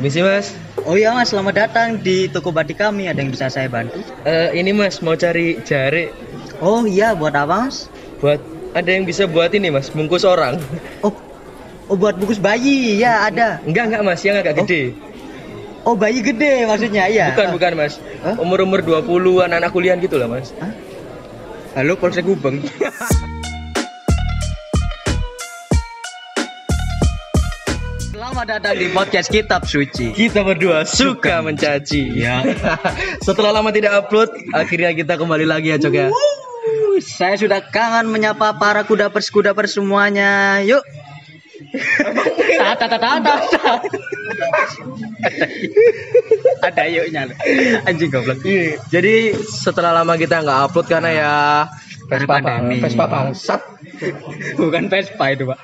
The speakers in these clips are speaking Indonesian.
Misi mas, Oh iya mas, selamat datang di toko batik kami. Ada yang bisa saya bantu? Eh, ini mas mau cari jari Oh iya, buat apa mas? buat ada yang bisa buat ini mas bungkus orang. Oh, oh buat bungkus bayi, ya ada. Enggak enggak mas, yang agak Oh. gede. Oh bayi gede maksudnya, iya. Bukan bukan mas, Hah? umur umur 20-an anak kuliah gitu lah mas. Hah? Halo Polsek Gubeng. Selamat datang di podcast Kitab Suci. Kita berdua suka mencaci. Ya. Setelah lama tidak upload, akhirnya kita kembali lagi ya cok ya. Saya sudah kangen menyapa para kuda-pers-kuda-pers semuanya. Yuk. Tata tata tata. Ada yuknya. Anjing goblok. Jadi setelah lama kita nggak upload karena ya Vespa pandemi. Vespa bangsat. Bukan Vespa itu, Pak.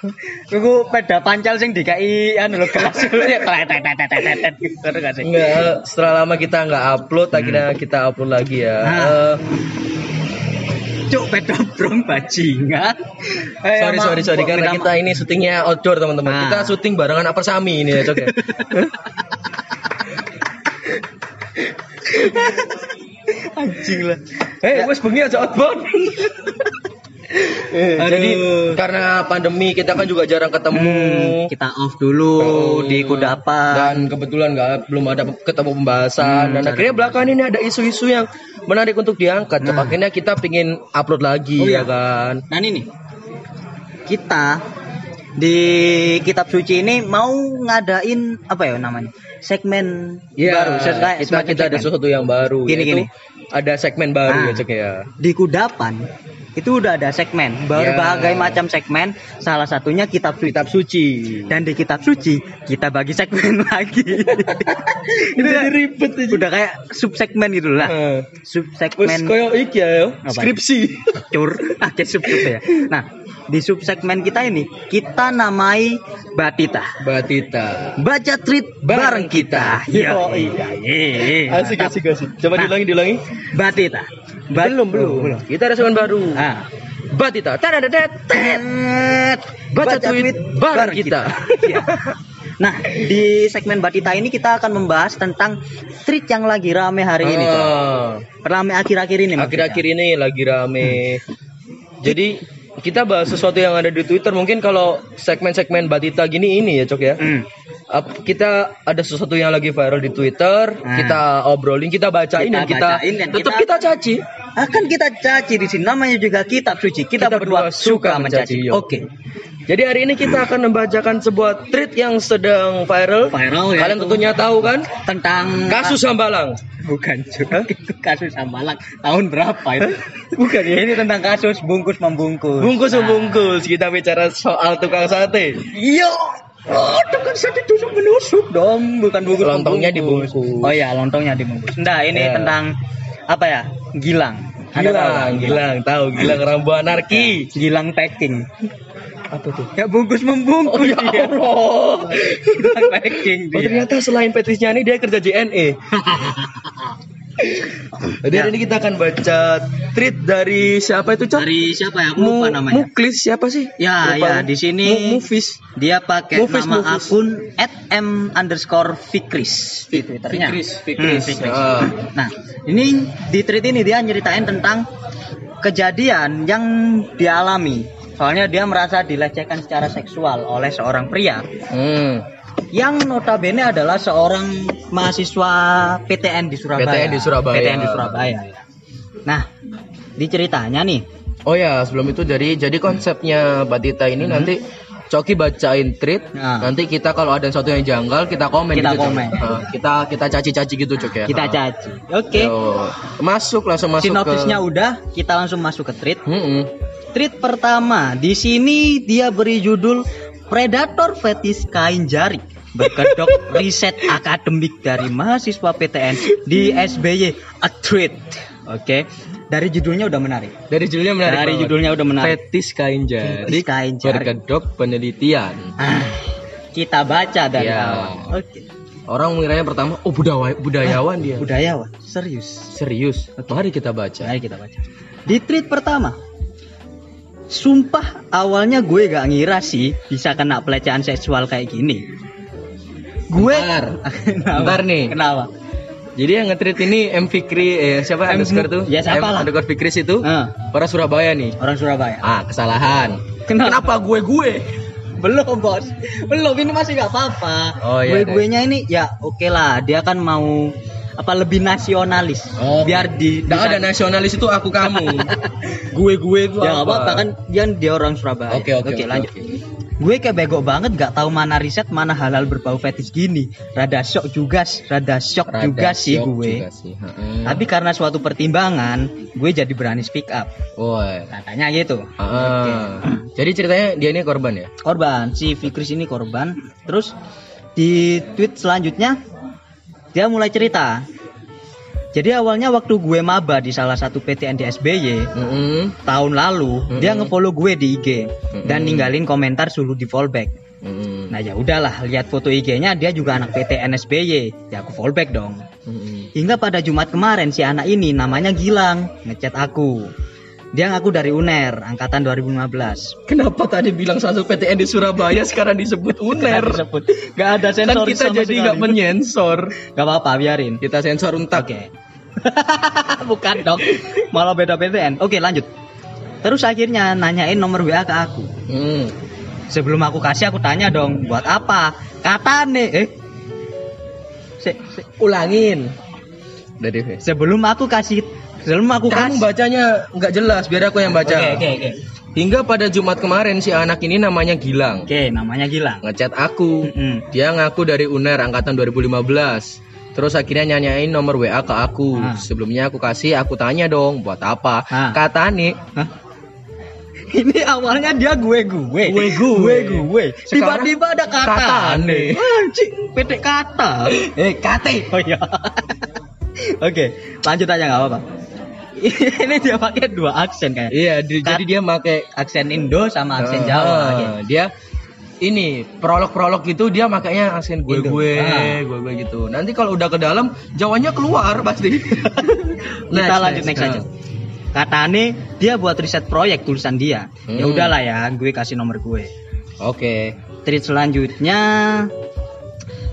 Itu peda pancal sing dikai anu lho kelas ya kletet gitu sih. Enggak, setelah lama kita nggak upload, akhirnya kita upload lagi ya. Nah. Eh, Cuk peda brong bajingan. Eh, sorry sorry sorry karena kita ini syutingnya outdoor teman-teman. Nah. Kita syuting barengan apa sami ini ya cok ya. anjing lah. Eh, wes bengi aja outbound. Eh, Aduh. jadi karena pandemi kita kan juga jarang ketemu. Hmm, kita off dulu Oh, di kudapan. dan kebetulan nggak belum ada ketemu pembahasan Hmm, dan akhirnya belakangan ini ada isu-isu yang menarik untuk diangkat. Nah. Akhirnya kita pingin upload lagi Oh, ya iya. kan. Nah ini kita di kitab suci ini mau ngadain apa ya namanya segmen Iya, baru kita, kita ada segmen. sesuatu yang baru. Gini, yaitu gini. Ada segmen baru Nah. ya cek ya. di kudapan itu udah ada segmen berbagai Ya. macam segmen. Salah satunya kitab suci. Kitab suci. dan di kitab suci kita bagi segmen lagi. Itu udah, ribet aja. udah kayak sub segmen gitu lah. Sub segmen koyo iki ya, skripsi. cur. Akeh sub sub ya. Nah di sub segmen kita ini kita namai batita Batita. baca tweet bareng kita. Yo, iya, iya. Asik asik asik. Coba Nah. diulangi diulangi. Batita. Bat- belum belum Oh, belum. Kita ada segmen baru. Ah. Batita. Tadadat. Tet. Baca tweet bareng kita. Iya. Nah, di segmen Batita ini kita akan membahas tentang tweet yang lagi rame hari ini. Ah, Rame akhir-akhir ini. Akhir-akhir ini lagi rame. Jadi kita bahas sesuatu yang ada di Twitter. Mungkin kalau segmen-segmen Batita gini ini ya, Cok ya. Hmm. Kita ada sesuatu yang lagi viral di Twitter, Nah. kita obrolin, kita bacain Kita dan kita bacain dan tetap kita- kita caci. Akan kita caci di sini namanya juga kitab suci. Kita, Kita berdua berdua suka mencaci. mencaci, yo. Oke. Jadi hari ini kita akan membacakan sebuah tweet yang sedang viral. Viral ya. Kalian tentunya tahu kan? Tentang Kasus Hambalang. bukan juga itu kasus sambalang tahun berapa itu? Bukan ya? Ini tentang kasus bungkus membungkus. Bungkus Nah. membungkus. Kita bicara soal tukang sate. Iya. Oh, tukang sate tusuk menusuk dong, bukan bungkus. Lontongnya dibungkus. Oh iya, lontongnya dibungkus. Nah, ini Ya. tentang apa ya? Gilang. Tahu Gilang, kan? Gilang, tahu Gilang Rambu Anarki. Gilang packing. Apa tuh? Ya bungkus membungkus Oh ya dia. Allah. Gilang packing Oh, dia. ternyata selain petisnya ini dia kerja JNE. Jadi Ya. ini kita akan baca tweet dari siapa itu, Cok? Dari siapa ya? Aku lupa namanya. Muklis siapa sih? Ya, Lupa. ya, di sini Mu- Mufis. dia pakai Mufis, nama Mufis. akun @m underscore fikris di twitternya. Fikris, Fikris. Hmm, Fikris. Ah. Nah, ini di tweet ini dia nyeritain tentang kejadian yang dialami. Soalnya dia merasa dilecehkan secara seksual oleh seorang pria Hmm. Yang notabene adalah seorang mahasiswa PTN di Surabaya. PTN di Surabaya. PTN di Surabaya. ya. Nah, diceritanya nih. Oh ya, sebelum itu dari jadi konsepnya Batita ini nanti Coki bacain tweet, Hmm. Nah. nanti kita kalau ada sesuatu yang janggal kita komen Kita gitu, komen. Nah, kita kita caci-caci gitu Cok ya. Kita Nah. caci. Oke. Yo, Masuk langsung masuk Sinopsisnya ke udah, kita langsung masuk ke tweet. Mm-mm. Tweet pertama, di sini dia beri judul Predator Fetis Kain Jari berkedok riset akademik dari mahasiswa PTN di SBY a tweet. Oke, dari judulnya udah menarik. Dari judulnya menarik. Dari banget. judulnya udah menarik. Fetis kain jari. Fetis kain jari. Berkedok penelitian. Ah, kita baca dari Ya. awal. Oke. Orang mengiranya pertama, oh budayawan, budayawan dia. Budayawan, serius. Serius. Mari kita baca. Mari kita baca. Di tweet pertama. Sumpah awalnya gue gak ngira sih bisa kena pelecehan seksual kayak gini. gue Bentar. Kenapa? Bentar nih. Kenapa? Jadi yang nge-tweet ini M Fikri eh siapa M- underscore tuh? ya, siapa M lah. underscore Fikris itu Ah, orang Surabaya nih. orang Surabaya. Ah, kesalahan. Kenapa? gue gue? Belum bos, belum ini masih nggak apa-apa. Oh, iya, gue gue nya ini ya oke lah, dia kan mau apa lebih nasionalis. Oh. Biar di Nggak ada nasionalis itu aku kamu. gue gue itu ya nggak apa-apa kan dia dia orang Surabaya. Oke oke oke. lanjut. oke. Gue kayak bego banget nggak tahu mana riset mana halal berbau fetish gini. Rada shock juga, rada shock Rada juga sih syok gue. juga sih. Tapi karena suatu pertimbangan, gue jadi berani speak up. Woi. Katanya gitu. Ah. Jadi ceritanya dia ini korban ya? Korban, si Fikris ini korban. Terus di tweet selanjutnya dia mulai cerita. Jadi awalnya waktu gue maba di salah satu PTN di SBY Heeh. tahun lalu, Mm-mm. dia ngefollow gue di IG dan Mm-mm. ninggalin komentar suruh di fallback. Heeh. Nah ya udahlah, lihat foto IG-nya dia juga anak PTN SBY. Ya aku fallback dong. Heeh. Hingga pada Jumat kemarin si anak ini namanya Gilang ngechat aku. Dia ngaku dari UNER angkatan 2015. Kenapa tadi bilang satu PTN di Surabaya sekarang disebut UNER? Disebut. Nggak ada Kan sensor kita sama jadi nggak menyensor. Gak apa-apa biarin. Kita sensor untak. Oke. Bukan dong. Malah beda PTN. Oke lanjut. Terus akhirnya nanyain nomor WA ke aku. Hmm. Sebelum aku kasih aku tanya dong, buat apa? Kata nih, eh. Se- se- Ulangin. Dari sebelum aku kasih, sebelum aku Kamu kasih. bacanya nggak jelas, biar aku yang baca. Oke oke oke. Hingga pada Jumat kemarin si anak ini namanya Gilang. Oke, namanya Gilang. Ngechat aku. Mm-mm. Dia ngaku dari UNER angkatan 2015. Terus akhirnya nyanyain nomor WA ke aku. Ah. Sebelumnya aku kasih, aku tanya dong, buat apa? Ah. Kata nih, Hah? Ini awalnya dia gue gue. Gue, gue. Gue gue. Tiba-tiba ada kata. kata aneh. Anjing, PT kata. eh kate. Oh iya. Oke, lanjut aja nggak apa-apa. Ini dia pakai dua aksen kayak. Iya, di- jadi dia pakai Aksen Indo sama aksen Ah, Jawa. Oke. Dia ini prolog-prolog gitu dia makanya aksen gue gue, Ah. gue gue gitu. Nanti kalau udah ke dalam Jawanya keluar pasti. Kita lanjut next aja. Katanya dia buat riset proyek tulisan dia. Ya Hmm. udahlah ya, gue kasih nomor gue. Oke. Tweet selanjutnya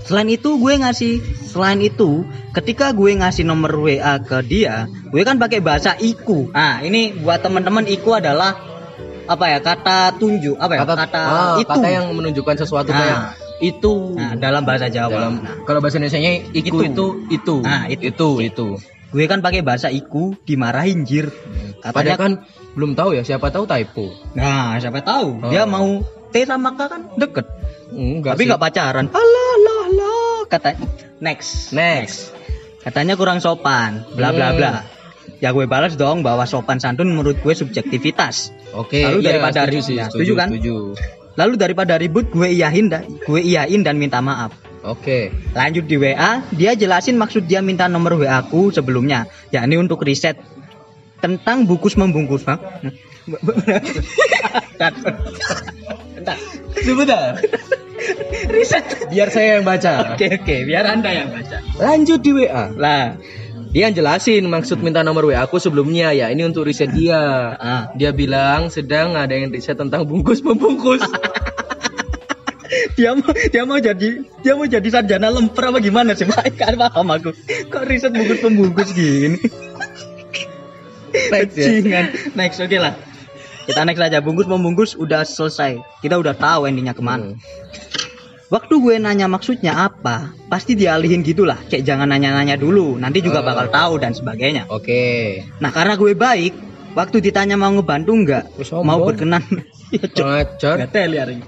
Selain itu gue ngasih Selain itu Ketika gue ngasih nomor WA ke dia Gue kan pakai bahasa iku Nah ini buat teman-teman iku adalah Apa ya kata tunjuk Apa ya kata, ah, itu kata yang menunjukkan sesuatu Nah. kayak itu. Nah dalam bahasa Jawa Dalam Nah, kalau bahasa Indonesia-nya iku Itu. itu itu. Nah, itu. itu itu. Gue kan pakai bahasa iku Dimarahin jir Padahal Katanya kan belum tahu ya siapa tahu typo. Nah siapa tahu Oh. Dia mau T sama K kan deket Enggak Tapi nggak pacaran Alah lah Kata Next Next. Katanya kurang sopan, bla bla Hmm. bla. Ya gue balas dong bahwa sopan santun menurut gue subjektivitas. Oke, Lalu iya, daripada setuju sih, ya, setuju, setuju kan? Setuju. Lalu daripada ribut gue iyahin dan gue iyain dan minta maaf. Oke. Lanjut di WA, dia jelasin maksud dia minta nomor WA aku sebelumnya, yakni untuk riset tentang bungkus membungkus, Bang. Bentar. Sebentar. Riset. Biar saya yang baca. Oke oke, biar anda yang baca. Lanjut di WA. Lah, Dia jelasin maksud minta nomor WA aku sebelumnya ya ini untuk riset dia. ah, Dia bilang sedang ada yang riset tentang bungkus membungkus. dia mau dia mau jadi dia mau jadi sarjana lemper apa gimana sih Pak? Kan paham aku. Kok riset bungkus pembungkus gini? Next ya. Next oke lah. Kita next aja bungkus membungkus udah selesai. Kita udah tahu endingnya ke mana. Hmm. Waktu gue nanya maksudnya apa, pasti dialihin gitulah. Kayak jangan nanya-nanya dulu, nanti juga Oh. bakal tahu dan sebagainya. Oke. Nah karena gue baik, waktu ditanya mau ngebantu nggak, mau berkenan. Ya. Ngajar. Ya.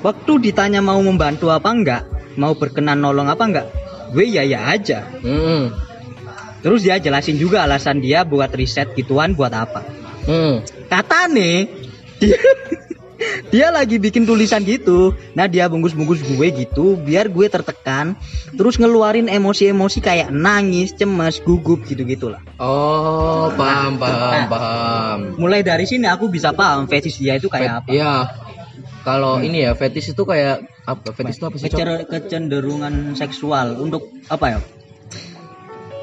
Waktu ditanya mau membantu apa enggak, mau berkenan nolong apa enggak, gue ya ya aja. Hmm. Terus dia jelasin juga alasan dia buat riset gituan buat apa. Hmm. Kata nih, dia, dia lagi bikin tulisan gitu. Nah dia bungkus-bungkus gue gitu, biar gue tertekan. Terus ngeluarin emosi-emosi kayak nangis, cemas, gugup gitu-gitulah. Oh, paham, paham, Nah. paham. Mulai dari sini aku bisa paham fetish dia itu kayak apa. Hmm. Iya. Kalau ini ya fetish itu kayak apa? Fetish itu apa sih? Kecer- kecenderungan seksual untuk apa ya?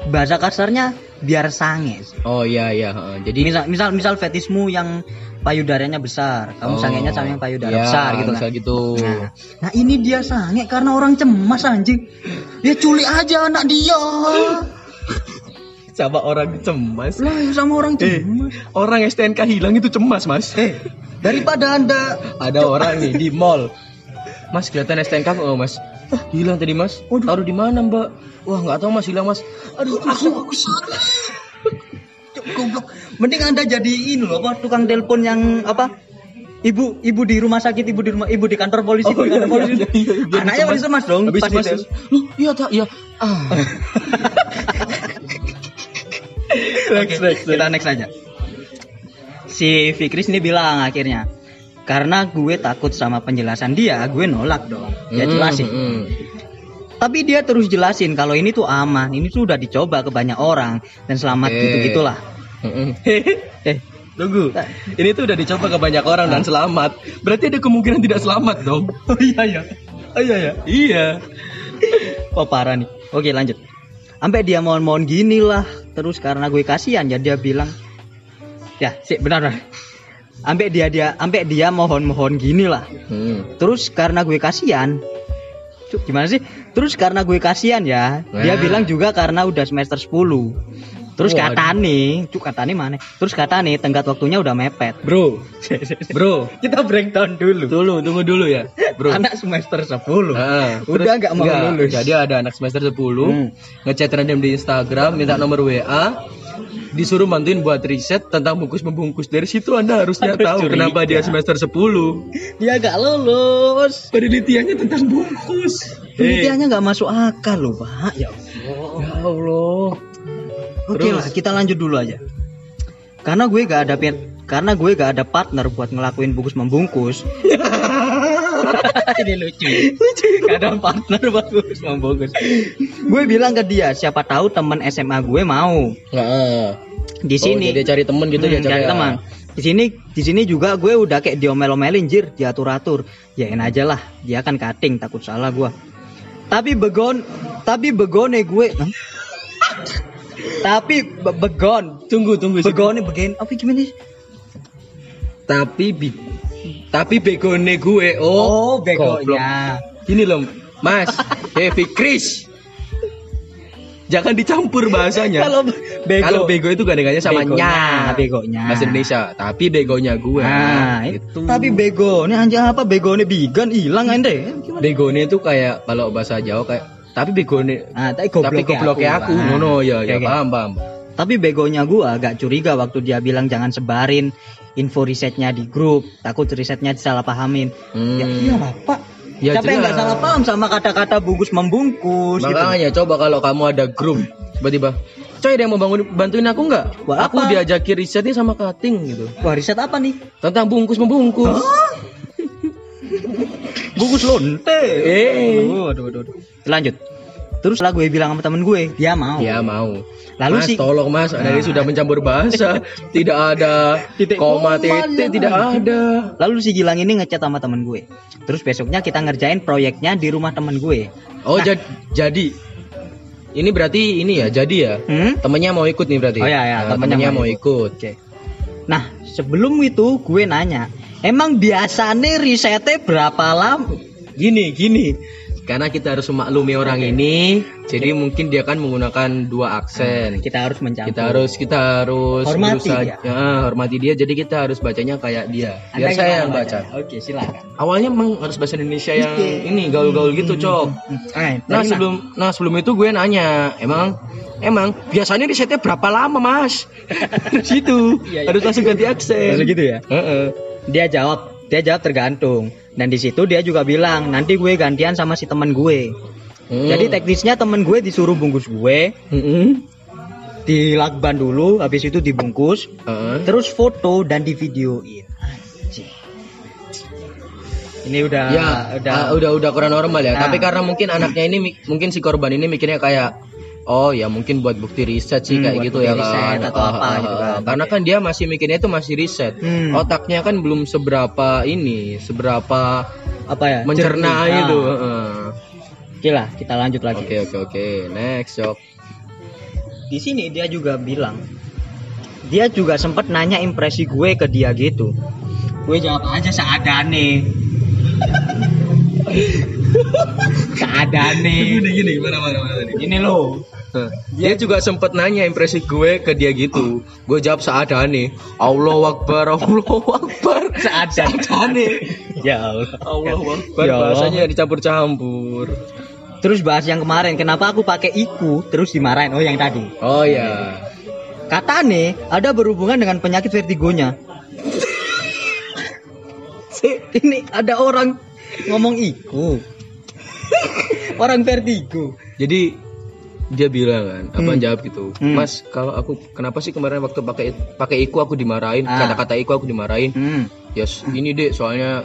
Bahasa kasarnya biar sange. Oh iya iya. Jadi Misal misal misal fetismu yang payudaranya besar. Kamu Oh. sangenya sama yang payudara Ya, besar gitu kan. gitu. Nah, nah ini dia sange karena orang cemas anjing. Dia culik aja anak dia. Sama orang cemas. Lah sama orang Eh, cemas. orang STNK hilang itu cemas, Mas. Eh, daripada anda Ada orang nih di mall. Mas kelihatan STNK oh Mas. "Ah, hilang tadi Mas. Waduh. Taruh di mana Mbak? Wah nggak tahu Mas hilang Mas. Aduh, aku aku salah. Goblok. Mending anda jadi ini loh apa tukang telepon yang apa? Ibu, ibu di rumah sakit, ibu di rumah, ibu di kantor polisi, ibu di kantor polisi. iya, iya, iya. Anaknya Habis cemas dong. Habis itu. Loh, iya tak, iya. Ah. Oke, kita next aja. Si Fikris ini bilang akhirnya, karena gue takut sama penjelasan dia, gue nolak dong. Dia Hmm, jelasin. hmm. Tapi dia terus jelasin kalau ini tuh aman, ini tuh udah dicoba ke banyak orang dan selamat Oke. gitu-gitulah. Hmm. Eh, Tunggu, ini tuh udah dicoba ke banyak orang dan selamat. Berarti ada kemungkinan tidak selamat dong. oh iya ya. Oh iya ya. Iya. Oh parah nih. Oke lanjut. Sampai dia mohon-mohon gini lah. Terus karena gue kasihan ya dia bilang, ya sih benar benar. Sampai dia dia sampai dia mohon-mohon gini lah. Hmm. Terus karena gue kasihan, Cuk, gimana sih? Terus karena gue kasihan ya, dia Nah. bilang juga karena udah semester 10. Terus kata nih, cuk kata nih mana? Terus kata nih tenggat waktunya udah mepet. Bro, bro, Kita breakdown dulu. dulu, tunggu dulu ya, bro. Anak semester 10. Ah, Udah nggak mau nggak, lulus. Jadi ada anak semester 10 Hmm. ngechat random di Instagram, minta nomor WA, disuruh bantuin buat riset tentang bungkus membungkus. Dari situ Anda harusnya Aduh, tahu curiga. kenapa dia semester 10. Dia gak lulus. Penelitiannya tentang bungkus. Penelitiannya nggak masuk akal loh, Pak. Ya Allah. Ya Allah. Oke Terus? lah, kita lanjut dulu aja. Karena gue gak ada karena gue gak ada partner buat ngelakuin bungkus membungkus. Ini lucu. lucu. Gak ada partner bungkus membungkus. gue bilang ke dia, siapa tahu teman SMA gue mau. Nggak. Di sini Oh, jadi dia cari temen gitu Hmm, ya cari ya. teman. Di sini di sini juga gue udah kayak diomel-omelin jir, diatur-atur. Yain aja lah, dia kan cutting takut salah gue. Tapi begon, tapi begone gue. Tapi be- begon, Tunggu, tunggu. begone begen. Apa gimana sih? Tapi bi tapi begone gue. Oh, Oh, begonya. Gini loh, Mas. Heavy Chris. Jangan dicampur bahasanya. Kalau bego. Kalau bego itu gandengannya sama Begonya, nya. begonya. Bahasa Indonesia. Tapi begonya gue. Nah, itu. Tapi bego, ini anjing apa begone bigan hilang. Gimana? begone itu kayak kalau bahasa Jawa kayak tapi begone Ah, tapi tapi gobloknya aku. Ah. Ngono ya, ya Oke, oke. paham, paham. Tapi begonya gua agak curiga waktu dia bilang jangan sebarin info risetnya di grup, takut risetnya disalahpahamin. Hmm. Ya iya Pak. Ya, Siapa yang nggak salah paham sama kata-kata bungkus membungkus gitu. Makanya coba kalau kamu ada grup, tiba-tiba, coy ada yang mau bangun bantuin aku nggak? Wah, aku apa? diajakin risetnya sama cutting gitu, Wah, riset apa nih? tentang bungkus membungkus. Bungkus lonte. Eh. Aduh, aduh, aduh, aduh. Lanjut. Terus lah gue bilang sama temen gue, dia mau. Ya mau. Lalu mas, sih- tolong mas, yang sudah mencampur bahasa, tidak ada Titik koma koma, titik, ya. tidak ada. Lalu si Gilang ini ngechat sama temen gue. Terus besoknya kita ngerjain proyeknya di rumah temen gue. Oh Nah. jad- jadi, ini berarti ini ya, jadi ya, Hmm? temennya mau ikut nih berarti. Oh, iya, iya, Nah, temennya temennya mau mau ikut. Oke. Nah, sebelum itu gue nanya, emang biasanya risetnya berapa lama? Gini, gini. Karena kita harus memaklumi orang ini, jadi mungkin dia kan menggunakan dua aksen. Kita harus mencampur. Kita harus kita harus Hormati berusaha- dia. Ya, hormati dia. Jadi kita harus bacanya kayak dia. Anda Biar saya yang baca. Oke, silakan. Awalnya emang harus bahasa Indonesia yang ini gaul-gaul gitu, cok. Eh, Nah dari sebelum nah sebelum itu gue nanya, emang emang biasanya risetnya berapa lama mas? Situ Iya, iya. harus langsung ganti aksen. Langsung gitu ya? Heeh. Dia jawab, dia jawab tergantung. Dan di situ dia juga bilang, nanti gue gantian sama si teman gue. Hmm. Jadi teknisnya temen gue disuruh bungkus gue, Heeh. dilakban dulu, habis itu dibungkus, Heeh. terus foto dan divideoin. Anjing. Ini udah ya udah ah, udah udah kurang normal ya. Nah. Tapi karena mungkin anaknya ini mungkin si korban ini mikirnya kayak oh ya mungkin buat bukti riset sih Hmm, kayak buat gitu bukti ya riset kan. atau apa ah, gitu kan. Karena kan dia masih mikirnya itu masih riset. Hmm. Otaknya kan belum seberapa ini, seberapa apa ya? mencerna jernih. itu. Ah. Heeh. Oke lah, kita lanjut lagi. Oke oke oke. Next, Cok. Di sini dia juga bilang dia juga sempet nanya impresi gue ke dia gitu gue jawab aja seadane seadane gini gimana mana mana tadi ini loh dia juga sempet nanya impresi gue ke dia gitu. Gue jawab seadane. Allah Akbar Allah Akbar. Seadane. Ya Allah. Allah Akbar Ya Allah. bahasanya dicampur-campur. Terus bahas yang kemarin kenapa aku pakai iku terus dimarahin? Oh yang tadi. Oh ya katane ada berhubungan dengan penyakit vertigonya. Ini ada orang ngomong iku. Orang vertigo. Jadi dia bilang kan apa Hmm. jawab gitu Hmm. mas kalau aku kenapa sih kemarin waktu pakai pakai iku aku dimarahin Ah. kata-kata iku aku dimarahin hmm. yes ini deh soalnya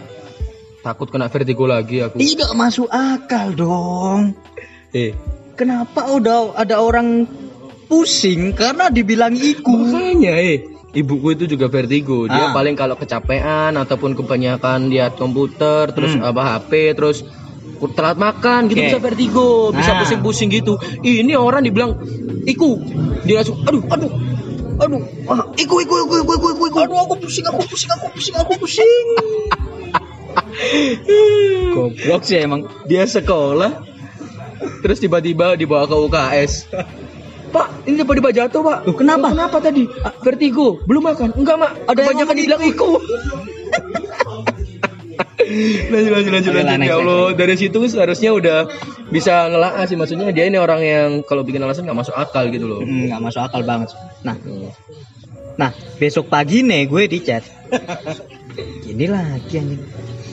takut kena vertigo lagi aku tidak masuk akal dong eh kenapa udah ada orang pusing karena dibilang iku makanya eh ibuku itu juga vertigo dia Ah. paling kalau kecapean ataupun kebanyakan lihat komputer terus Hmm. apa HP terus telat makan gitu Oke. bisa vertigo bisa Nah. pusing-pusing gitu ini orang dibilang iku dia langsung aduh aduh aduh ah, iku iku iku iku iku iku, aduh aku pusing aku pusing aku pusing aku pusing goblok sih emang dia sekolah terus tiba-tiba dibawa ke UKS Pak, ini tiba-tiba jatuh, Pak. Loh, kenapa? Loh, kenapa tadi? Vertigo. Belum makan. Enggak, Mak. Ada yang banyak ngomong dibilang iku. lanjut, lanjut, lanjut, lanjut. next, Ya Allah, next, dari situ seharusnya udah bisa ngelaa sih. Maksudnya dia ini orang yang kalau bikin alasan nggak masuk akal gitu loh. Hmm, nggak masuk akal banget nah Hmm. nah besok pagi nih gue di chat ini lagi anjing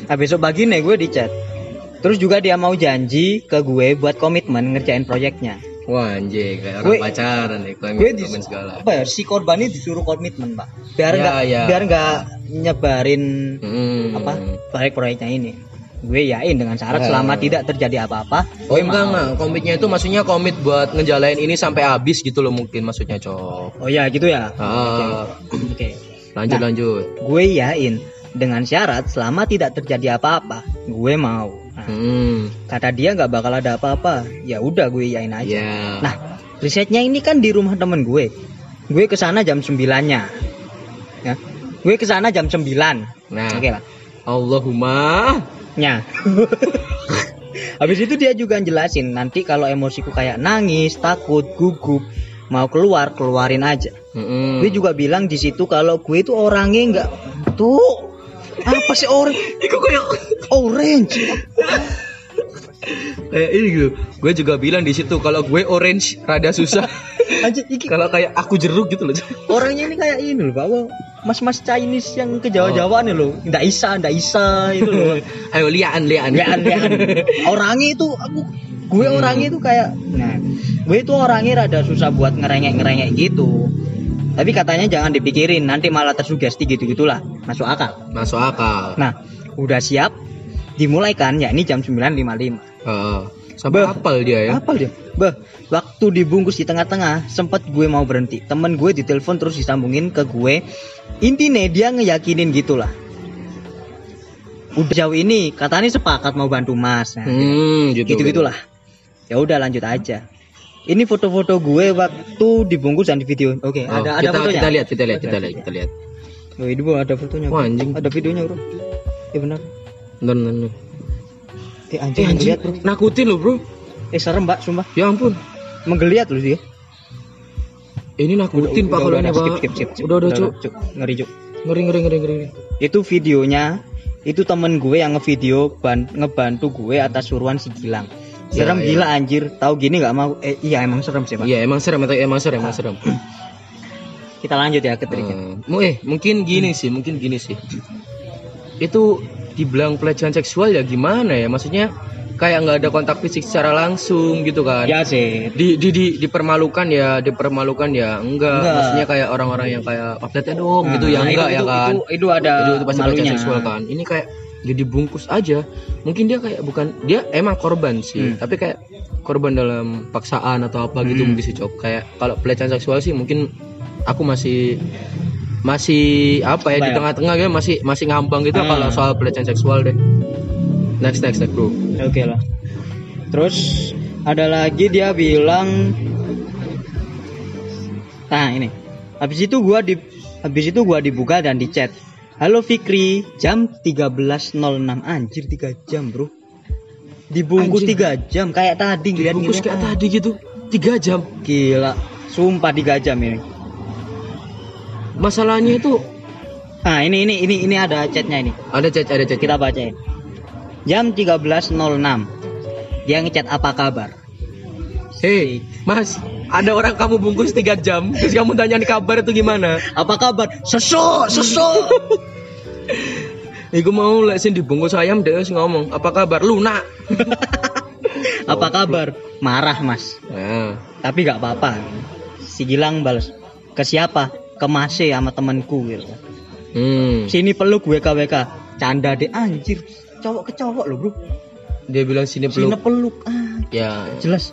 nah besok pagi nih gue di chat terus juga dia mau janji ke gue buat komitmen ngerjain proyeknya Wah, anjing, kayak orang Gue- pacaran nih, klaim gue segala. apa ya si korban ini disuruh komitmen pak biar Ya, nggak ya. biar nggak nyebarin Hmm. apa proyek-proyeknya ini gue yain dengan syarat Ya. selama tidak terjadi apa-apa Oh enggak enggak, komitnya itu maksudnya komit buat ngejalanin ini sampai habis gitu loh mungkin maksudnya cok. oh ya gitu ya Ah, oke lanjut Nah. lanjut. gue yain dengan syarat selama tidak terjadi apa-apa gue mau Hmm, kata dia nggak bakal ada apa-apa. Ya udah gue yain aja. Ya. nah risetnya ini kan di rumah temen gue. Gue ke sana jam 9 nya ya. Gue ke sana jam 9 Nah, oke lah Allahumma. nya habis itu dia juga jelasin nanti kalau emosiku kayak nangis takut gugup mau keluar keluarin aja. Mm-mm. gue juga bilang di situ kalau gue itu orangnya nggak tuh apa sih orang Iku kayak orange kayak ini gitu. Gue juga bilang di situ kalau gue orange rada susah. Anjir, iki kalau kayak aku jeruk gitu loh. orangnya ini kayak ini loh bahwa mas-mas Chinese yang ke Jawa-Jawa nih loh nggak isa nggak isa itu loh Ayo lian lian. lian lian orangnya itu aku gue Hmm. orangnya itu kayak nah gue itu orangnya rada susah buat ngerengek ngerengek gitu tapi katanya jangan dipikirin nanti malah tersugesti gitu gitulah masuk akal Masuk akal. nah udah siap dimulai kan ya ini jam 9.55 Heeh. sampai Bah. hafal dia ya. apa dia bah waktu dibungkus di tengah-tengah sempet gue mau berhenti temen gue ditelepon terus disambungin ke gue intinya dia ngeyakinin gitulah udah jauh ini katanya sepakat mau bantu mas nah, Hmm, gitu. gitu gitulah ya udah lanjut aja ini foto-foto gue waktu dibungkus dan di video oke Oh, ada ada kita, fotonya kita lihat, kita lihat, kita lihat, kita lihat. oh, ini bro ada fotonya. Wah, anjing. ada videonya bro ya benar bentar, bentar. eh anjing, Eh anjing, menggeliat, bro nakutin loh bro. eh serem mbak sumpah Ya ampun. menggeliat loh dia Ini nakutin pak kalau ini skip, pak. skip, skip, skip. Udah udah cuk. Cuk. ngeri cuk Ngeri ngeri ngeri ngeri. itu videonya itu temen gue yang ngevideo ban- ngebantu gue atas suruhan si Gilang serem ya. gila anjir tahu gini nggak mau eh iya emang serem sih pak Iya emang serem, emang emang serem, emang serem. kita lanjut ya ke triknya mu- eh mungkin gini sih, mungkin gini sih. Itu dibilang pelecehan seksual ya gimana ya? Maksudnya kayak nggak ada kontak fisik secara langsung gitu kan? ya sih Di, di, di dipermalukan ya, dipermalukan ya enggak. Enggak. Maksudnya kayak orang-orang yang kayak update dong gitu ya Nah, enggak itu, ya kan? itu, itu ada Itu, itu pasti pelecehan seksual kan. Ini kayak jadi bungkus aja. Mungkin dia kayak bukan dia emang korban sih, Hmm. tapi kayak korban dalam paksaan atau apa gitu Hmm. mungkin sih Cok. Kayak kalau pelecehan seksual sih mungkin aku masih masih apa ya di ya? tengah-tengah ya masih masih ngambang gitu Hmm. kalau soal pelecehan seksual deh. Next next next bro. Oke lah. Terus ada lagi dia bilang Nah, ini. Habis itu gua di habis itu gua dibuka dan di chat. Halo Fikri, jam 13.06 anjir 3 jam, Bro. Dibungkus Anjir. 3 jam kayak tadi ngeliat Bungkus ngeliat. kayak tadi gitu. Tiga jam. Gila, sumpah 3 jam ini. Masalahnya itu Nah, ini ini ini ini ada chatnya ini. ada chat ada chat. Kita bacain. Jam 13.06. Dia ngechat apa kabar? Hei, Mas, ada orang kamu bungkus tiga jam, terus kamu tanya kabar itu gimana? Apa kabar? Seso, seso. Iku mau lek sing dibungkus ayam wis ngomong, apa kabar? Lunak. apa kabar? Marah, Mas. Nah, Tapi gak apa-apa. Si Gilang balas. Ke siapa? Ke Mase sama temenku gitu. hmm. Sini peluk WKWK. Canda deh anjir. Cowok ke cowok loh, Bro. Dia bilang sini Sini peluk. peluk. Ah, Ya, jelas.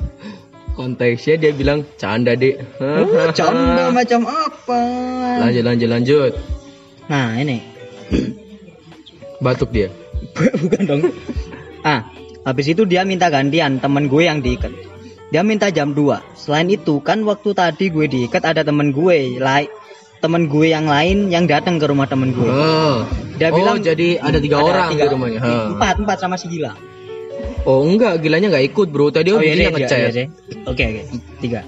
Konteksnya dia bilang canda dek. Oh, canda macam apa? Lanjut lanjut lanjut. Nah, ini. Batuk dia. Bukan dong. Ah, habis itu dia minta gantian temen gue yang diikat. Dia minta jam 2. Selain itu kan waktu tadi gue diikat ada temen gue, lai temen gue yang lain yang datang ke rumah temen gue. Oh. Dia oh, bilang jadi ada tiga Ada orang tiga- di rumahnya. Empat, empat sama si gila. Oh enggak, gilanya nggak ikut bro. Tadi oh, iya, iya, ngechat. iya, iya. Oke, oke. Tiga.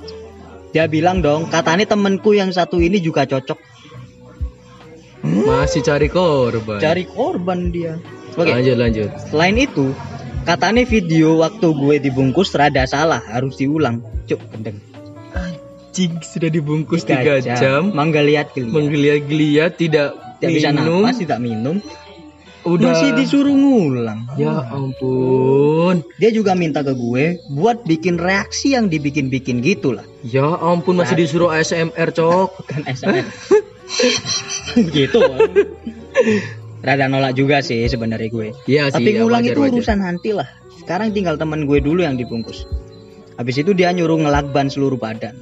Dia bilang dong, katanya temenku yang satu ini juga cocok. Masih cari korban. Cari korban dia. Oke. Lanjut lanjut. Selain itu, katanya video waktu gue dibungkus rada salah, harus diulang. Cuk, gendeng. Anjing sudah dibungkus tiga jam. Mangga lihat geliat. Menggeliat-geliat tidak, Tidak bisa minum. nafas, tidak minum. Udah. Masih disuruh ngulang. Ya ampun. Dia juga minta ke gue buat bikin reaksi yang dibikin-bikin gitu lah. Ya ampun masih disuruh ASMR cok. Bukan SMS. gitu. Rada nolak juga sih sebenarnya gue. Iya sih. Tapi ya, ngulang wajar, itu wajar. urusan nanti lah. Sekarang tinggal teman gue dulu yang dibungkus. Habis itu dia nyuruh ngelakban seluruh badan.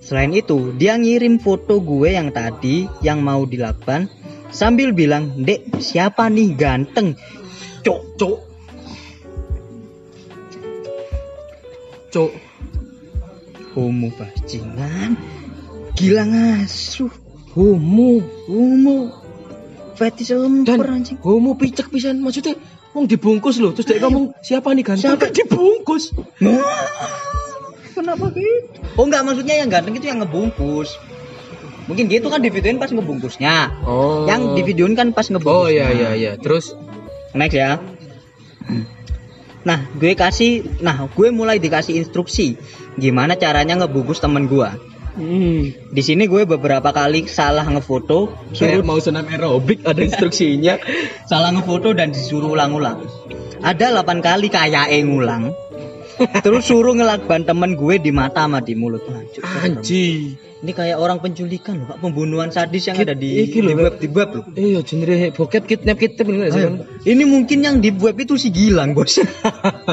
Selain itu, dia ngirim foto gue yang tadi yang mau dilakban sambil bilang, "Dek, siapa nih ganteng?" Cok, cok. Cok. Homo bajingan. Gila ngasuh. Homo. Homo. Fetis Dan lemper anjing. homo picek pisan maksudnya Wong dibungkus loh, terus dia ngomong siapa nih ganteng? Siapa? Dibungkus. Kenapa gitu? Oh enggak maksudnya yang ganteng itu yang ngebungkus. Mungkin gitu kan di videoin pas ngebungkusnya. Oh. Yang di videoin kan pas ngebungkus. Oh iya iya iya. Terus Next ya. Nah, gue kasih, nah gue mulai dikasih instruksi gimana caranya ngebungkus temen gue. hmm, Di sini gue beberapa kali salah ngefoto, kayak suruh mau senam aerobik ada instruksinya. salah ngefoto dan disuruh ulang-ulang. Ada 8 kali kayak ngulang. Terus suruh ngelakban temen gue di mata sama di mulut. Anjir, Anji. Ini kayak orang penculikan loh, Pak. Pembunuhan sadis yang ada di, iki di web di web loh. Iya, genre bokep kidnap kidnap ini sih? Ini mungkin yang di web itu si Gilang, Bos.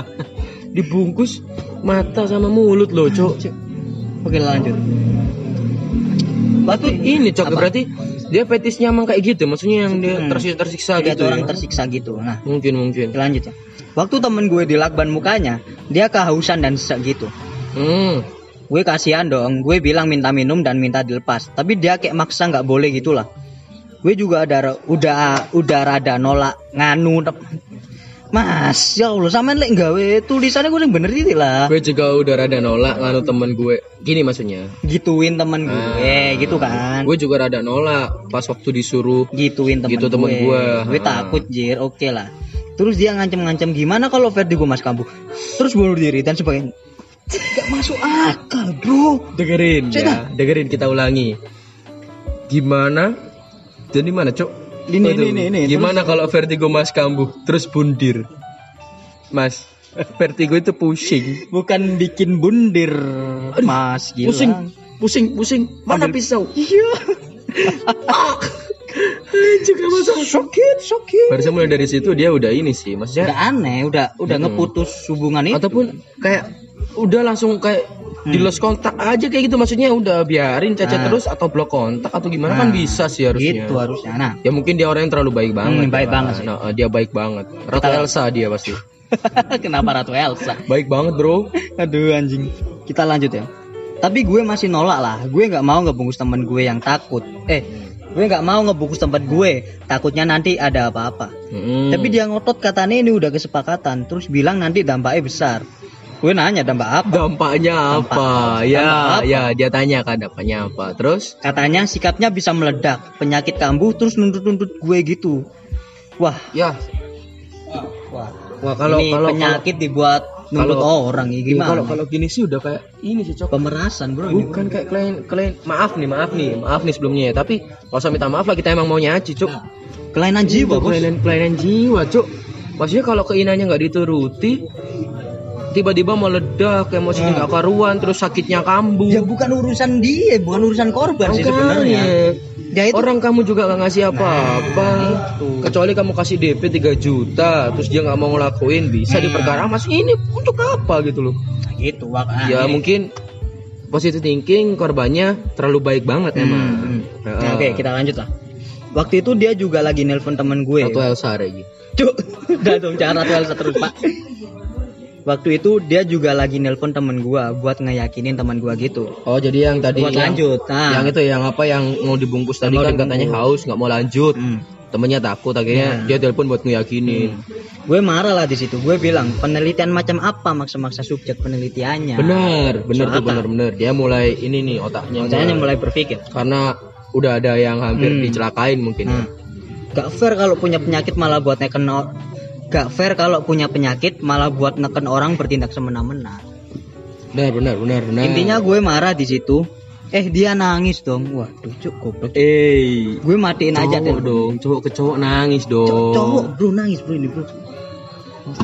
Dibungkus mata sama mulut loh, cok. Oke, lanjut. Batu ini cok Apa? berarti dia fetisnya emang kayak gitu, maksudnya yang dia Hmm. tersiksa tersiksa Lihat gitu. orang ya? tersiksa gitu. Nah, Mungkin mungkin. lanjut ya. Waktu temen gue dilakban mukanya, dia kehausan dan sesak gitu. Hmm. Gue kasihan dong, gue bilang minta minum dan minta dilepas. Tapi dia kayak maksa nggak boleh gitulah. Gue juga ada udah udah rada nolak nganu. Mas, ya Allah, sama lek gawe tulisannya gue yang bener itu lah. Gue juga udah rada nolak nganu temen gue. Gini maksudnya. Gituin temen gue, gitu kan. Gue juga rada nolak pas waktu disuruh Gituin temen Gitu temen gue. Gue Ha. takut jir, oke lah. Terus dia ngancem-ngancem gimana kalau Ferdi gue mas kambuh. Terus bunuh diri dan sebagainya. Gak masuk akal, bro. dengerin Cek ya, dengerin kita ulangi. Gimana? Dan di mana, Cok? Ini, ini, ini, ini. Gimana kalau vertigo Mas kambuh terus bundir? Mas, vertigo itu pusing. Bukan bikin bundir, mas. Gila. Pusing, pusing, pusing. Mana Ambil- pisau? Iya. Juga masalah. Sakit, sakit. Barusan mulai dari situ dia udah ini sih, Udah maksudnya aneh, udah udah Hmm. ngeputus hubungan itu. ataupun kayak udah langsung kayak di Hmm. lost kontak aja kayak gitu maksudnya udah biarin cacat Nah. terus atau blok kontak atau gimana kan Nah, bisa sih harusnya. Gitu harusnya. Nah, Ya mungkin dia orang yang terlalu baik banget. Hmm, baik ya. banget sih. Nah, dia baik banget. Ratu Kita- Elsa dia pasti. kenapa Ratu Elsa? Baik banget, Bro. Aduh anjing. Kita lanjut ya. tapi gue masih nolak lah gue nggak mau ngebungkus temen gue yang takut eh gue nggak mau ngebungkus tempat gue takutnya nanti ada apa-apa Mm-mm. tapi dia ngotot katanya ini udah kesepakatan terus bilang nanti dampaknya besar gue nanya dampak apa? Dampaknya Dampak- apa? dampak Ya, apa? ya dia tanya kan dampaknya apa. Terus? Katanya sikapnya bisa meledak penyakit kambuh terus nuntut-nuntut gue gitu. Wah. Ya. Wah. Wah, kalau ini kalau penyakit dibuat nuntut kalau- orang ya kalau gimana? kalau kalau gini sih udah kayak ini sih cok. pemerasan bro ini, Bukan kayak klien klien maaf nih maaf nih maaf nih sebelumnya ya. Tapi kalau usah minta maaf lah kita emang mau nyaci cok. Kelainan jiwa bos. kelainan kelainan jiwa cok. Maksudnya kalau keinginannya nggak dituruti tiba-tiba meledak emosinya nggak karuan terus sakitnya kambuh ya bukan urusan dia bukan urusan korban sih sebenarnya ya itu Orang kamu juga nggak ngasih apa-apa, itu. kecuali kamu kasih DP 3 juta, terus dia nggak mau ngelakuin, bisa Hmm. diperkara mas ini untuk apa gitu loh? gitu wak ah, ya ini. mungkin positive thinking korbannya terlalu baik banget Hmm, emang. hmm. Nah, oke kita lanjut lah waktu itu dia juga lagi nelpon temen gue Atau Elsa lagi. Cuk, udah dong jangan ratu Elsa terus pak waktu itu dia juga lagi nelpon temen gue buat ngeyakinin temen gue gitu Oh jadi yang tadi buat yang, lanjut nah yang itu yang apa yang mau dibungkus tadi Mau kan katanya haus nggak mau lanjut, Hmm. temennya takut akhirnya Ya. dia telepon buat ngeyakinin. gue marah lah di situ gue bilang penelitian macam apa maksa-maksa subjek penelitiannya Benar, benar tuh benar benar. Dia mulai ini nih otaknya. Makanya mulai berpikir karena udah ada yang hampir Hmm. dicelakain mungkin. Nah, gak fair kalau punya penyakit malah buat neken gak fair kalau punya penyakit malah buat neken orang bertindak semena-mena. Benar, benar, benar, benar. Intinya gue marah di situ. Eh dia nangis dong. Waduh cuk goblok. eh, Gue matiin aja cowok deh. dong, cowok ke cowok nangis dong. Cowok, cowok, bro nangis bro ini bro.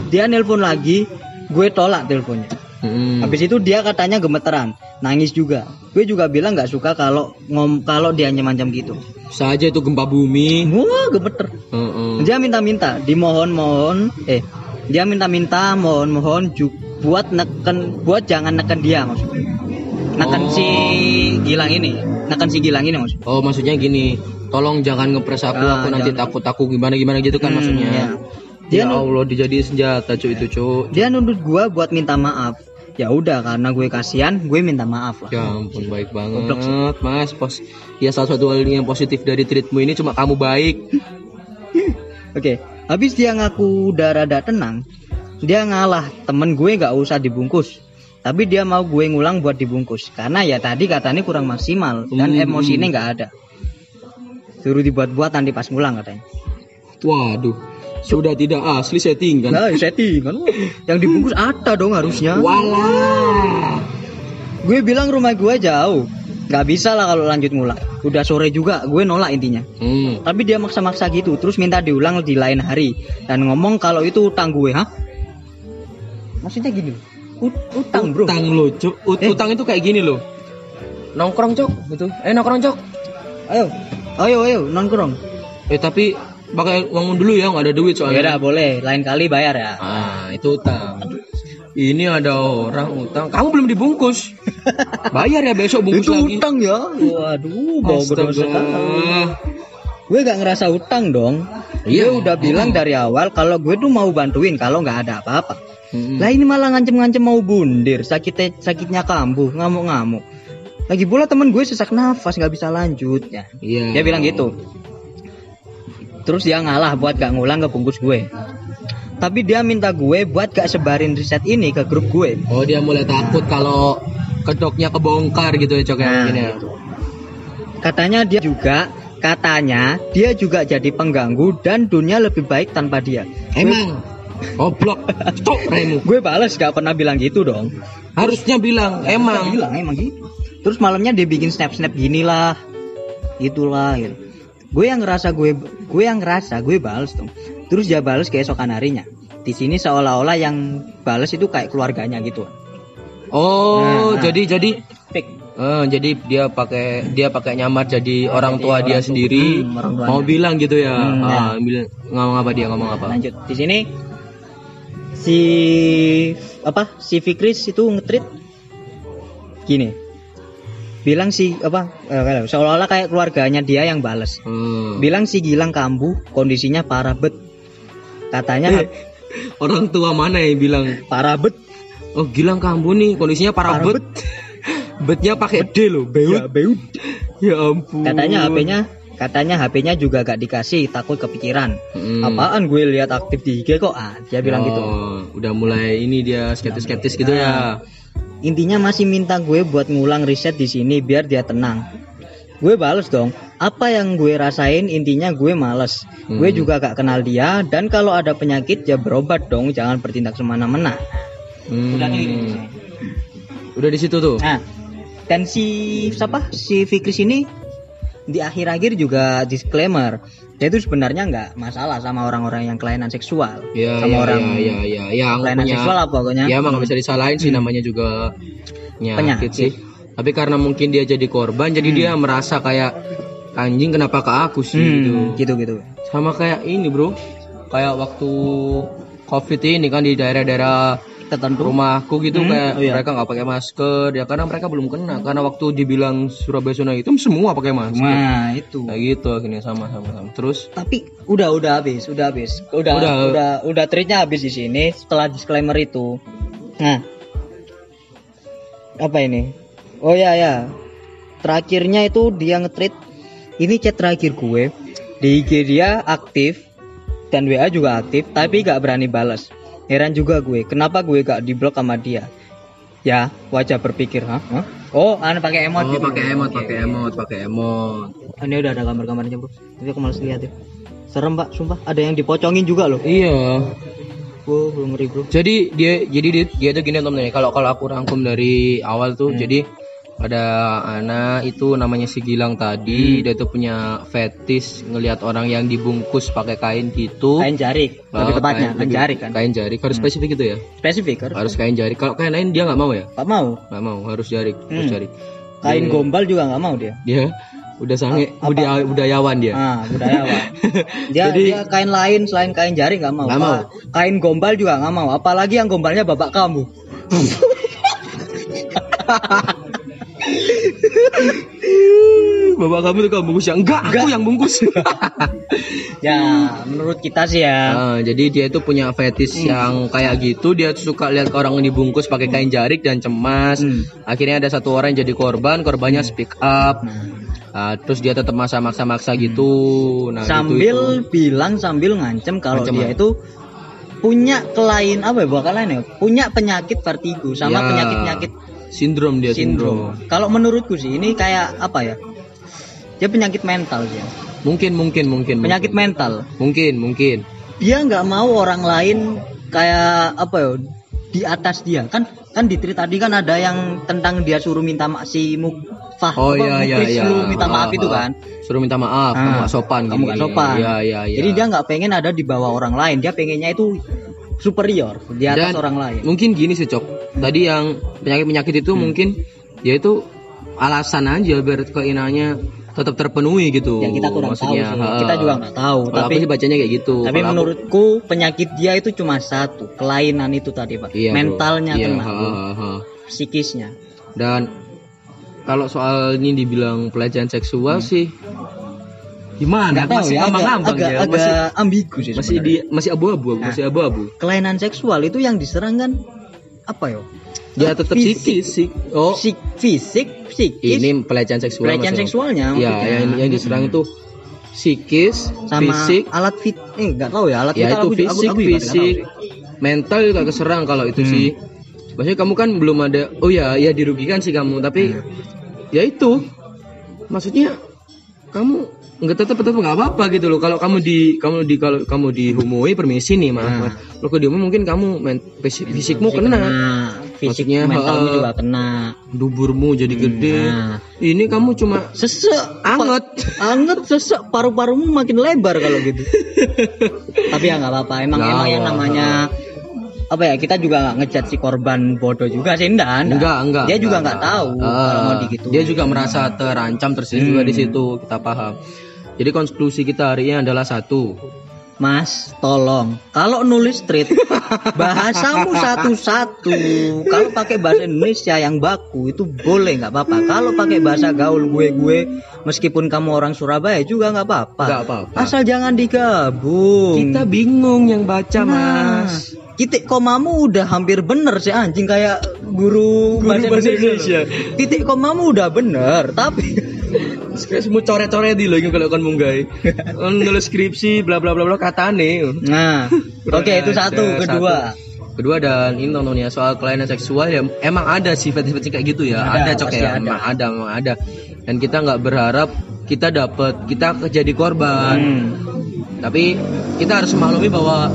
Dia nelpon lagi, gue tolak teleponnya. Hmm. Habis itu dia katanya gemeteran, nangis juga. Gue juga bilang nggak suka kalau ngom kalau dia macam gitu. Saja itu gempa bumi. Wah gemeter. Heeh. Dia minta-minta, dimohon-mohon, eh, dia minta-minta, mohon-mohon buat neken, buat jangan neken dia maksudnya. Neken Oh. si Gilang ini, neken si Gilang ini maksudnya. Oh, maksudnya gini, tolong jangan ngepres aku, Ah, aku nanti takut aku gimana gimana gitu kan Hmm, maksudnya. ya. Dia Dia ya Allah dijadiin senjata cuy itu cuy. Dia nuntut gua buat minta maaf. Ya udah karena gue kasihan, gue minta maaf lah. Ya ampun baik Goblok banget, Mas. Pos ya salah satu hal yang positif dari treatmu ini cuma kamu baik. Oke, habis dia ngaku udah rada tenang, dia ngalah temen gue nggak usah dibungkus. Tapi dia mau gue ngulang buat dibungkus karena ya tadi katanya kurang maksimal dan Hmm. emosi ini nggak ada. Suruh dibuat-buat nanti pas ngulang katanya. Waduh, sudah tidak asli setting kan. Nah, settingan. Yang dibungkus ada dong harusnya. Walah. Gue bilang rumah gue jauh. Gak bisa lah kalau lanjut ngulang. Udah sore juga, gue nolak intinya. Hmm. Tapi dia maksa-maksa gitu, terus minta diulang di lain hari dan ngomong kalau itu utang gue, hah? Maksudnya gini, ut- utang bro. Utang lo, Cuk. Ut- Eh. Utang itu kayak gini loh. Nongkrong, Cok, gitu. Eh, nongkrong, Cok. Ayo, ayo, ayo, nongkrong. Eh, tapi pakai uang dulu ya, nggak ada duit Ya udah soalnya. boleh, lain kali bayar ya. Ah, itu utang. Ini ada orang utang. Kamu belum dibungkus. Bayar ya besok bungkus itu lagi. utang ya. Waduh, sekali. Gue gak ngerasa utang dong. Iya. Gue udah bilang dari awal kalau gue tuh mau bantuin kalau nggak ada apa-apa. Mm-mm. Lah ini malah ngancem-ngancem mau bundir, sakitnya sakitnya kambuh, ngamuk-ngamuk. Lagi pula temen gue sesak nafas nggak bisa lanjut ya. Iya. Dia bilang gitu. Terus dia ngalah buat gak ngulang ke bungkus gue. Tapi dia minta gue buat gak sebarin riset ini ke grup gue. Oh, dia mulai takut kalau kedoknya kebongkar gitu ya, Cok ya Nah, mungkin ya. Katanya dia juga katanya dia juga jadi pengganggu dan dunia lebih baik tanpa dia. Emang goblok. Cok remu. Gue bales gak pernah bilang gitu dong. Harusnya bilang emang. bilang emang gitu. Terus malamnya dia bikin snap-snap gini lah. Itulah gitu. Gue yang ngerasa gue gue yang ngerasa gue bales dong. Terus dia bales keesokan harinya. Di sini seolah-olah yang bales itu kayak keluarganya gitu. Oh, Nah, nah. jadi jadi Fake. eh, jadi dia pakai dia pakai nyamar jadi orang jadi tua orang dia tua. sendiri. Hmm, orang mau bilang gitu ya. Hmm, ah, bilang ngomong apa dia ngomong apa? Lanjut. Di sini si apa? Si Fikris itu ngetrit gini. Bilang si apa? eh, seolah-olah kayak keluarganya dia yang bales. Hmm. Bilang si Gilang kambuh, kondisinya parah bet. Katanya Eh, orang tua mana yang bilang parah bet. Oh Gilang kambuh nih kondisinya parah Parah bet. Betnya pakai D loh, beut. beut. Ya ampun. Katanya HP-nya katanya HP-nya juga gak dikasih takut kepikiran. Hmm. Apaan gue lihat aktif di IG kok? Ah, dia bilang gitu. Oh, Udah mulai ini dia skeptis-skeptis gitu ya. Intinya masih minta gue buat ngulang riset di sini biar dia tenang. Gue bales dong. Apa yang gue rasain intinya gue males. Gue Hmm. juga gak kenal dia dan kalau ada penyakit ya berobat dong, jangan bertindak semena-mena. Hmm. Udah. Udah di situ tuh. Nah, dan si siapa? Si Fikris ini di akhir-akhir juga disclaimer. Dia itu sebenarnya nggak masalah sama orang-orang yang kelainan seksual. Ya, sama ya, orang ya, ya, ya, yang kelainan punya, seksual apa pokoknya. Ya emang bisa disalahin sih namanya juga penyakit, Penyakit. sih. Tapi karena mungkin dia jadi korban, jadi dia merasa kayak anjing kenapa ke aku sih Hmm, gitu. gitu gitu. Sama kayak ini bro, kayak waktu covid ini kan di daerah-daerah Tertentu. rumahku gitu Hmm, kayak oh iya. mereka nggak pakai masker ya karena mereka belum kena karena waktu dibilang Surabaya zona hitam semua pakai masker Nah, itu. kayak gitu akhirnya sama sama sama terus Tapi udah udah habis, udah habis. Udah Udah. udah udah, treatnya habis di sini setelah disclaimer itu. Nah. Apa ini? Oh ya ya. Terakhirnya itu dia nge-treat ini chat terakhir gue. Di IG dia aktif dan WA juga aktif tapi gak berani balas. Heran juga gue, kenapa gue gak diblok sama dia? Ya, wajah berpikir, hah? Hah? Oh, anu pakai emot oh gitu. pakai emot pakai emot pakai emot Ini udah ada gambar-gambarnya bro Tapi aku males lihat ya Serem pak, sumpah Ada yang dipocongin juga loh iya Wow, belum ngeri bro jadi dia jadi dia, dia tuh gini temen kalau kalau aku rangkum dari awal tuh Hmm. jadi ada anak itu namanya si Gilang tadi Hmm. dia tuh punya fetis ngelihat orang yang dibungkus pakai kain gitu. Kain jarik Lebih Oh, tepatnya, kain- kain lebih- jarik kan? kain jarik harus Hmm. spesifik gitu ya? Spesifik harus harus kain jarik kalau kain lain dia nggak mau ya? Gak mau. Nggak mau harus jarik harus Hmm. jarik Kain Dia- gombal juga gak mau dia. Dia udah sange budaya- budayawan dia. Ah, budayawan. Dia, Jadi- dia kain lain selain kain jarik mau. Nggak mau. Apa- Kain gombal juga gak mau. Apalagi yang gombalnya bapak kamu bapak kamu tuh kamu bungkus ya? Enggak aku yang bungkus. Ya, menurut kita sih ya. Ah, jadi dia itu punya fetis yang kayak gitu. Dia tuh suka lihat orang dibungkus pakai kain jarik dan cemas. Hmm. akhirnya ada satu orang yang jadi korban korbannya speak up. Nah, Ah, terus dia tetap maksa-maksa-maksa gitu. Nah gitu sambil itu. bilang sambil ngancem kalau Ngancem. dia apa? itu punya kelain apa ya bukan lain ya? Punya penyakit vertigo sama Ya, penyakit penyakit sindrom dia sindrom. sindrom kalau menurutku sih ini kayak apa ya? Dia penyakit mental dia mungkin mungkin mungkin penyakit mungkin. mental. Mungkin mungkin. Dia nggak mau orang lain kayak apa ya di atas dia. Kan kan di tweet tadi kan ada yang tentang dia suruh minta maaf si Mufah oh iya iya iya suruh minta maaf Ah, itu ah. kan? Suruh minta maaf kamu Ah, gak sopan kamu gak gini. sopan. Iya iya iya. Jadi dia nggak pengen ada di bawah orang lain. Dia pengennya itu superior di atas Dan orang lain Mungkin gini sih cok. Tadi yang penyakit-penyakit Hmm. itu mungkin ya itu alasan aja biar keinginannya tetap terpenuhi gitu. ya kita kurang tahu Maksudnya, sih ha. kita juga nggak tahu Kalau tapi aku sih bacanya kayak gitu. tapi Kalau aku- menurutku penyakit dia itu cuma satu kelainan itu tadi pak Iya, bro. mentalnya Iya, kena ha, ha, psikisnya Dan kalau soal ini dibilang pelecehan seksual sih gimana? nggak tahu masih ya agak, agak, ya. agak Masih ambigu sih masih di masih abu-abu, Nah. masih abu-abu. kelainan seksual itu yang diserang kan apa ya Ya tetap Fisik. fisik. Oh, Fisik, fisik, psikis, ini pelecehan seksual. pelecehan seksualnya Ya, yang yang diserang itu psikis, sama fisik, alat fit eh nggak tahu ya alat ya vital itu aku aku- fisik aku tahu fisik mental juga keserang kalau itu Hmm. sih maksudnya kamu kan belum ada oh ya ya dirugikan sih kamu tapi Hmm. ya itu maksudnya kamu nggak tetap tetap nggak apa apa gitu loh. Kalau kamu di kamu di kalau kamu dihumoi permisi nih maaf Hmm. maaf. lo kalau dihumoi mungkin kamu men, fisik, fisikmu kena. fisik Maksudnya, mentalmu ha, juga kena. Duburmu jadi gede. Nah. ini kamu cuma sesek. Anget. Anget sesek. Paru-parumu makin lebar kalau gitu. Tapi ya nggak apa-apa. Emang Nggak emang yang apa-apa. namanya apa ya kita juga nggak ngejat si korban bodoh juga sih enggak, enggak enggak dia juga enggak, nggak tahu Ah, kalau mau digituin. Dia juga merasa terancam tersiksa juga Hmm. di situ kita paham jadi konklusi kita hari ini adalah satu Mas, tolong. Kalau nulis street, bahasamu satu-satu. Kalau pakai bahasa Indonesia yang baku itu boleh nggak apa-apa. Kalau pakai bahasa gaul gue-gue, meskipun kamu orang Surabaya juga nggak apa-apa. Nggak apa-apa. Asal jangan digabung. kita bingung yang baca Nah, mas titik komamu udah hampir bener sih anjing kayak guru, Guru bahasa Indonesia. titik komamu udah bener tapi Skripsimu coret-coret di lo ini kalau kan munggai. Nulis skripsi bla bla bla bla katane. nah oke itu satu kedua satu. Kedua dan ini nontonnya soal kelainan seksual ya emang ada sih fetish-fetish kayak gitu ya. Ada, Ada, cok ya, ada. emang ada, emang ada. Dan kita nggak berharap kita dapat kita jadi korban. Hmm. Tapi kita harus memaklumi bahwa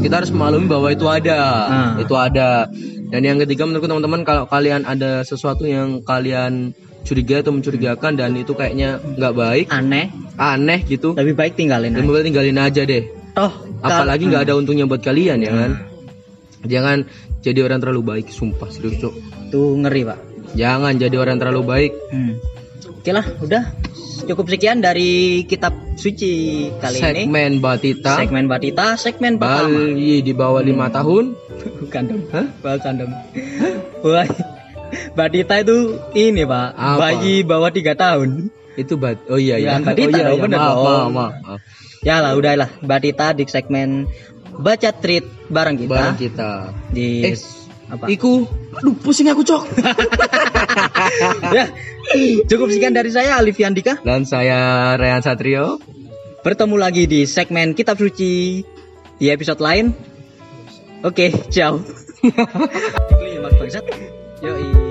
kita harus memaklumi bahwa itu ada, Ah. itu ada. Dan yang ketiga menurutku teman-teman kalau kalian ada sesuatu yang kalian curiga atau mencurigakan dan itu kayaknya nggak baik, aneh aneh gitu, lebih baik tinggalin lebih baik tinggalin aja deh. toh Apalagi nggak ada untungnya buat kalian ya kan. Hmm. Jangan jadi orang terlalu baik, sumpah serius cok. tuh ngeri pak Jangan jadi orang terlalu baik. Hmm. Oke lah, udah cukup sekian dari kitab suci kali ini. Segmen Batita, Segmen Batita, segmen pertama. Bali di bawah lima tahun. Bukan dong. Bukan dong. Wah, Batita itu ini pak, Apa? bayi bawah tiga tahun. Itu bat. Oh iya Ya, iya. Batita oh, iya, dong, iya. bener Maaf, maaf, maaf, maaf. Ya lah, udahlah. Batita di segmen baca treat bareng kita Barang kita. di Eh, apa? Iku, aduh pusing aku cok. ya, cukup sekian dari saya Alif Yandika. Dan saya Rehan Satrio. Bertemu lagi di segmen kitab suci di episode lain. Oke, ciao. Yoi.